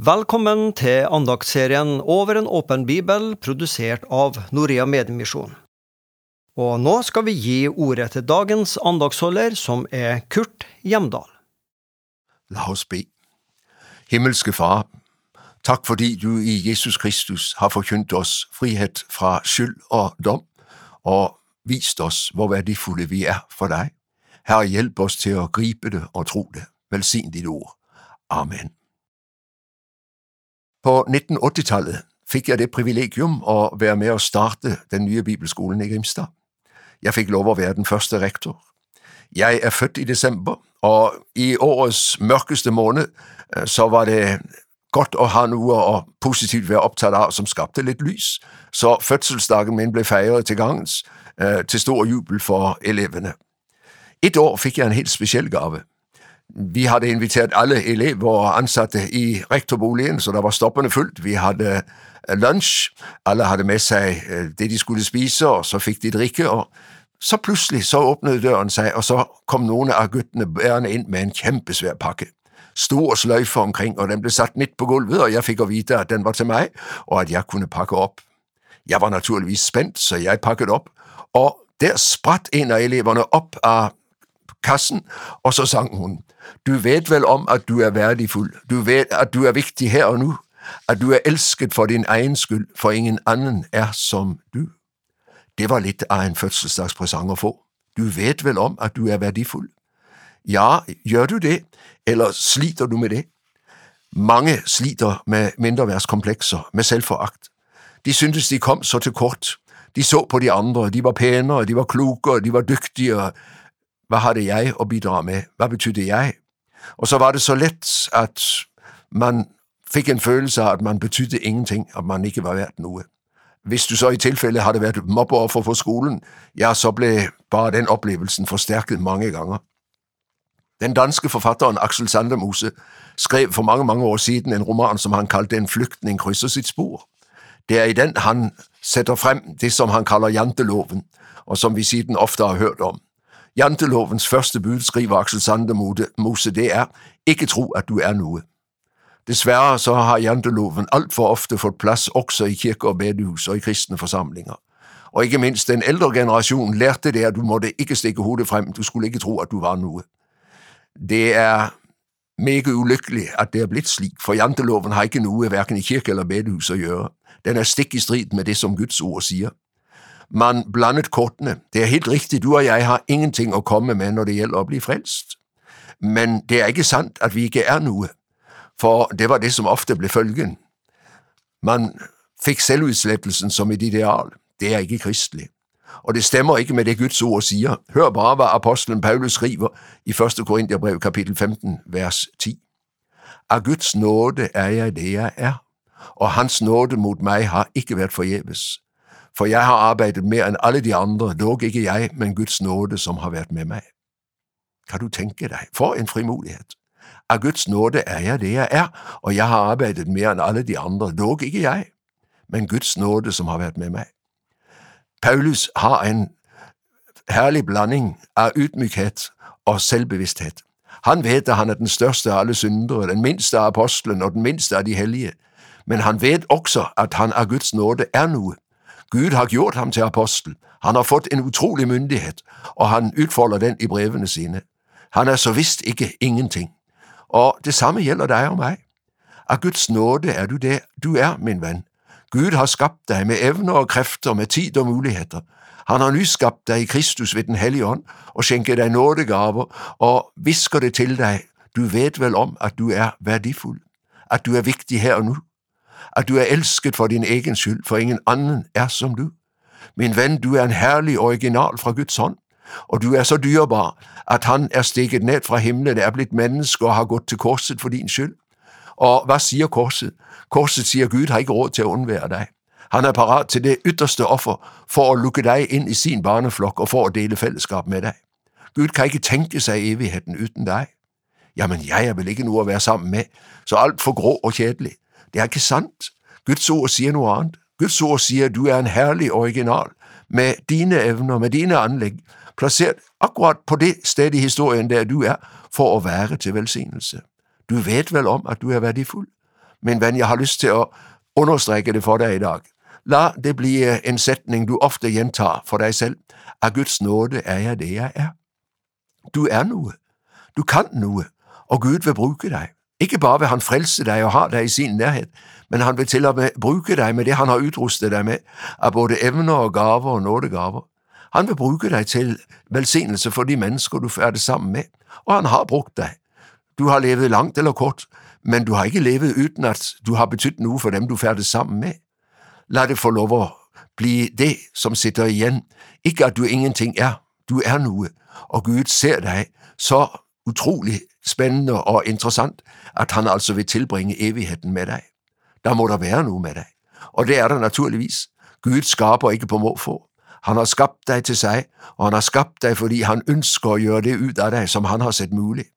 Velkommen til andaktsserien Over en åpen bibel, produsert av Norea Mediemisjon. Og nå skal vi gi ordet til dagens andagsholder, som er Kurt Hjemdal. La oss be. Himmelske Far, takk fordi du i Jesus Kristus har forkynt oss frihet fra skyld og dom, og vist oss hvor verdifulle vi er for deg. Herre, hjelp oss til å gripe det og tro det. Velsign ditt ord. Amen. På 1980-tallet fik jeg det privilegium at være med at starte den nye bibelskolen i Grimstad. Jeg fik lov at være den første rektor. Jeg er født i december, og i årets mørkeste måned øh, så var det godt at have nu og positivt være optaget av som skapte lidt lys, så fødselsdagen min blev fejret til gangens, øh, til stor jubel for eleverne. Et år fik jeg en helt speciel gave. Vi havde inviteret alle elever og ansatte i rektorboligen, så det var stoppende fullt. Vi havde eh, lunch, alle havde med sig eh, det de skulle spise, og så fik de drikke. og Så pludselig så åbnede døren sig, og så kom nogle av guttene bærende ind med en kjempesvær pakke. Stor sløyfe omkring, og den blev satt midt på gulvet, og jeg fik at vide, at den var til mig, og at jeg kunne pakke op. Jeg var naturligvis spændt, så jeg pakkede op, og der spratt en af eleverne op af kassen, og så sang hun. Du vet vel om at du er værdifuld. du vet at du er viktig her og nu. at du er elsket for din egen skyld, for ingen anden er som du. Det var lidt af en fødselsdagspresang at få. Du vet vel om at du er værdifuld. Ja, gør du det, eller sliter du med det? Mange sliter med mindreværdskomplekser, med selvforagt. De syntes de kom så til kort. De så på de andre, de var pænere, de var klokere, de var dygtigere, hva hadde jeg at bidra med? Hvad betydde jeg? Og så var det så let, at man fik en følelse af, at man betydde ingenting, at man ikke var værd noget. Hvis du så i tilfælde havde været mobbeoffer for skolen, ja, så blev bare den oplevelsen forstærket mange gange. Den danske forfatteren Aksel Sandemose skrev for mange mange år siden en roman som han kaldte En flyktning krydser sitt spor. Det er i den han sætter frem det som han kalder janteloven, og som vi siden ofte har hørt om. Jantelovens første bud, skriver Axel Sande Mose, det er ikke tro at du er noget. Desværre så har janteloven alt for ofte fået plads også i kirker og bedehus og i kristne forsamlinger. Og ikke mindst den ældre generation lærte det at du måtte ikke stikke hovedet frem, du skulle ikke tro at du var noget. Det er meget ulykkeligt, at det er blevet slik, for janteloven har ikke noget hverken i kirke eller bedehus at gøre. Den er stik i strid med det som Guds ord siger. Man blandet kortene. Det er helt riktig, du og jeg har ingenting å komme med når det gælder å bli frelst. Men det er ikke sant at vi ikke er noe, for det var det som ofte ble følgen. Man fik selvudslettelsen som et ideal. Det er ikke kristelig. Og det stemmer ikke med det Guds ord sier. Hør bare hvad apostlen Paulus skriver i 1. Korinterbrev kapittel 15 vers 10. Av Guds nåde er jeg det jeg er, og Hans nåde mot meg har ikke vært forgjeves for jeg har arbejdet mer end alle de andre, dog ikke jeg, men Guds nåde som har været med mig. Kan du tænke dig? for en frimodighet! Av Guds nåde er jeg det jeg er, og jeg har arbejdet mer end alle de andre, dog ikke jeg, men Guds nåde som har været med mig. Paulus har en herlig blanding av ydmyghed og selvbevidsthed. Han vet at han er den største av alle syndere, den minste av apostlen og den mindste av de hellige, men han vet også at han av Guds nåde er noget. Gud har gjort ham til apostel, han har fått en utrolig myndighet, og han utfolder den i brevene sine. Han er så visst ikke ingenting. Og det samme gjelder deg og meg. Af Guds nåde er du det du er, min venn. Gud har skapt deg med evner og krefter, med tid og muligheter. Han har nyskabt deg i Kristus ved Den hellige ånd og skjenker deg nådegaver og visker det til deg, du vet vel om at du er verdifull, at du er viktig her og nå at du er elsket for din egen skyld, for ingen anden er som du. Min ven, du er en herlig original fra Guds hånd, og du er så dyrebar at han er stikket ned fra himlen, er blevet menneske og har gått til korset for din skyld. Og hvad siger korset? Korset sier Gud har ikke råd til at undvære dig. Han er parat til det ytterste offer for at lukke dig ind i sin barneflok og for at dele fællesskab med dig. Gud kan ikke tænke sig evigheten uden dig. Ja, men jeg er vel ikke nu at være sammen med, så altfor grå og kjedelig. Det er ikke sandt. Guds ord siger noget andet. Guds ord sier du er en herlig original, med dine evner, med dine anlæg, placeret akkurat på det sted i historien der du er, for at være til velsignelse. Du vet vel om at du er værdifuld. Men venn, jeg har lyst til at understreke det for dig i dag. Lad det bli en sætning, du ofte gentager for dig selv. Av Guds nåde er jeg det jeg er. Du er nu. Du kan nu. og Gud vil bruge dig. Ikke bare vil han frelse dig og ha deg i sin nærhet, men han vil til og med bruke deg med det han har utrustet deg med av både evner og gaver og nådegaver. Han vil bruke deg til velsignelse for de mennesker du ferdes sammen med, og han har brukt deg. Du har levet langt eller kort, men du har ikke levet uten at du har betydd noe for dem du ferdes sammen med. La det få lov å bli det som sitter igjen, ikke at du ingenting er, du er noe, og Gud ser deg så utrolig spændende og interessant at han altså vil tilbringe evigheten med dig. Der må det være nu med dig. og det er det naturligvis. Gud skaber ikke på måfå. Han har skabt dig til sig, og han har skabt dig, fordi han ønsker at gøre det ut av dig, som han har sett muligt.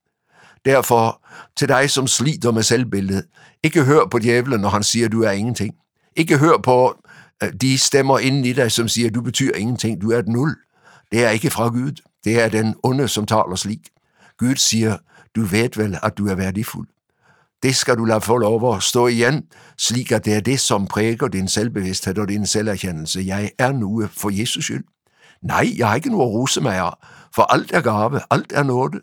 Derfor, til dig, som sliter med selvbilledet, ikke hør på djævlen, når han siger, du er ingenting. Ikke hør på øh, de stemmer i dig som siger, du betyder ingenting, du er et nul. Det er ikke fra Gud, det er den onde som taler slik. Gud siger, du ved vel at du er værdifuld. Det skal du la få lov at stå igen, slik at det er det som præger din selvbevidsthed og din selverkendelse. Jeg er nu for Jesus skyld. Nej, jeg har ikke noget at rose mig af, for alt er gave, alt er nåde.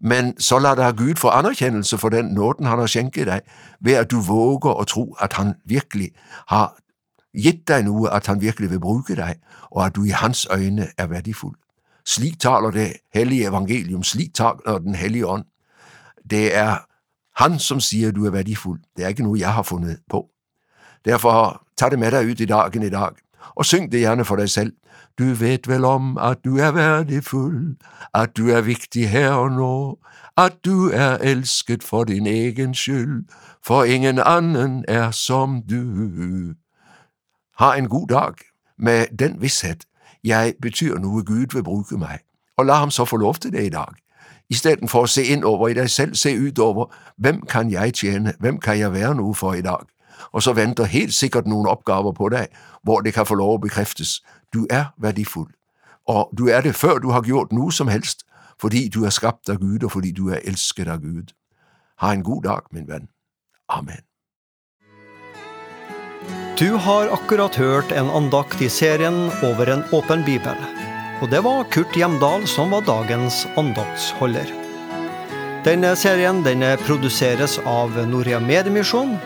Men så lad dig Gud få anerkendelse for den nåden han har skænket dig, ved at du våger å tro at han virkelig har givet dig nu, at han virkelig vil bruge dig, og at du i hans øjne er værdifuld. Slik taler det hellige evangelium, slik taler Den hellige ånd. Det er han som sier du er værdifuld. det er ikke noget, jeg har fundet på. Derfor ta det med dig ud i dagen i dag, og syng det gerne for dig selv. Du vet vel om at du er værdifuld, at du er viktig her og nu, at du er elsket for din egen skyld, for ingen anden er som du. Ha en god dag med den vidshed. jeg betyder nu, at Gud vil bruge mig. og lad ham så få lov til det i dag i stedet for at se ind over i dig selv, se utover hvem kan jeg tjene, hvem kan jeg være nu for i dag? Og så venter helt sikkert nogle opgaver på dig, hvor det kan få lov at bekræftes. Du er værdifuld. og du er det før du har gjort noget som helst, fordi du er skabt af Gud og fordi du er elsket af Gud. Ha en god dag, min ven. Amen. Du har akkurat hørt en andakt i serien Over en åpen bibel. Og det var Kurt Hjemdal som var dagens andaktsholder. Denne serien den produseres av Norea Mediemisjon.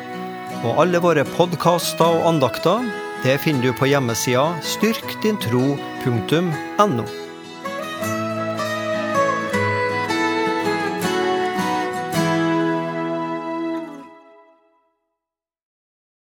Og alle våre podkaster og andakter det finner du på hjemmesida styrkdintro.no.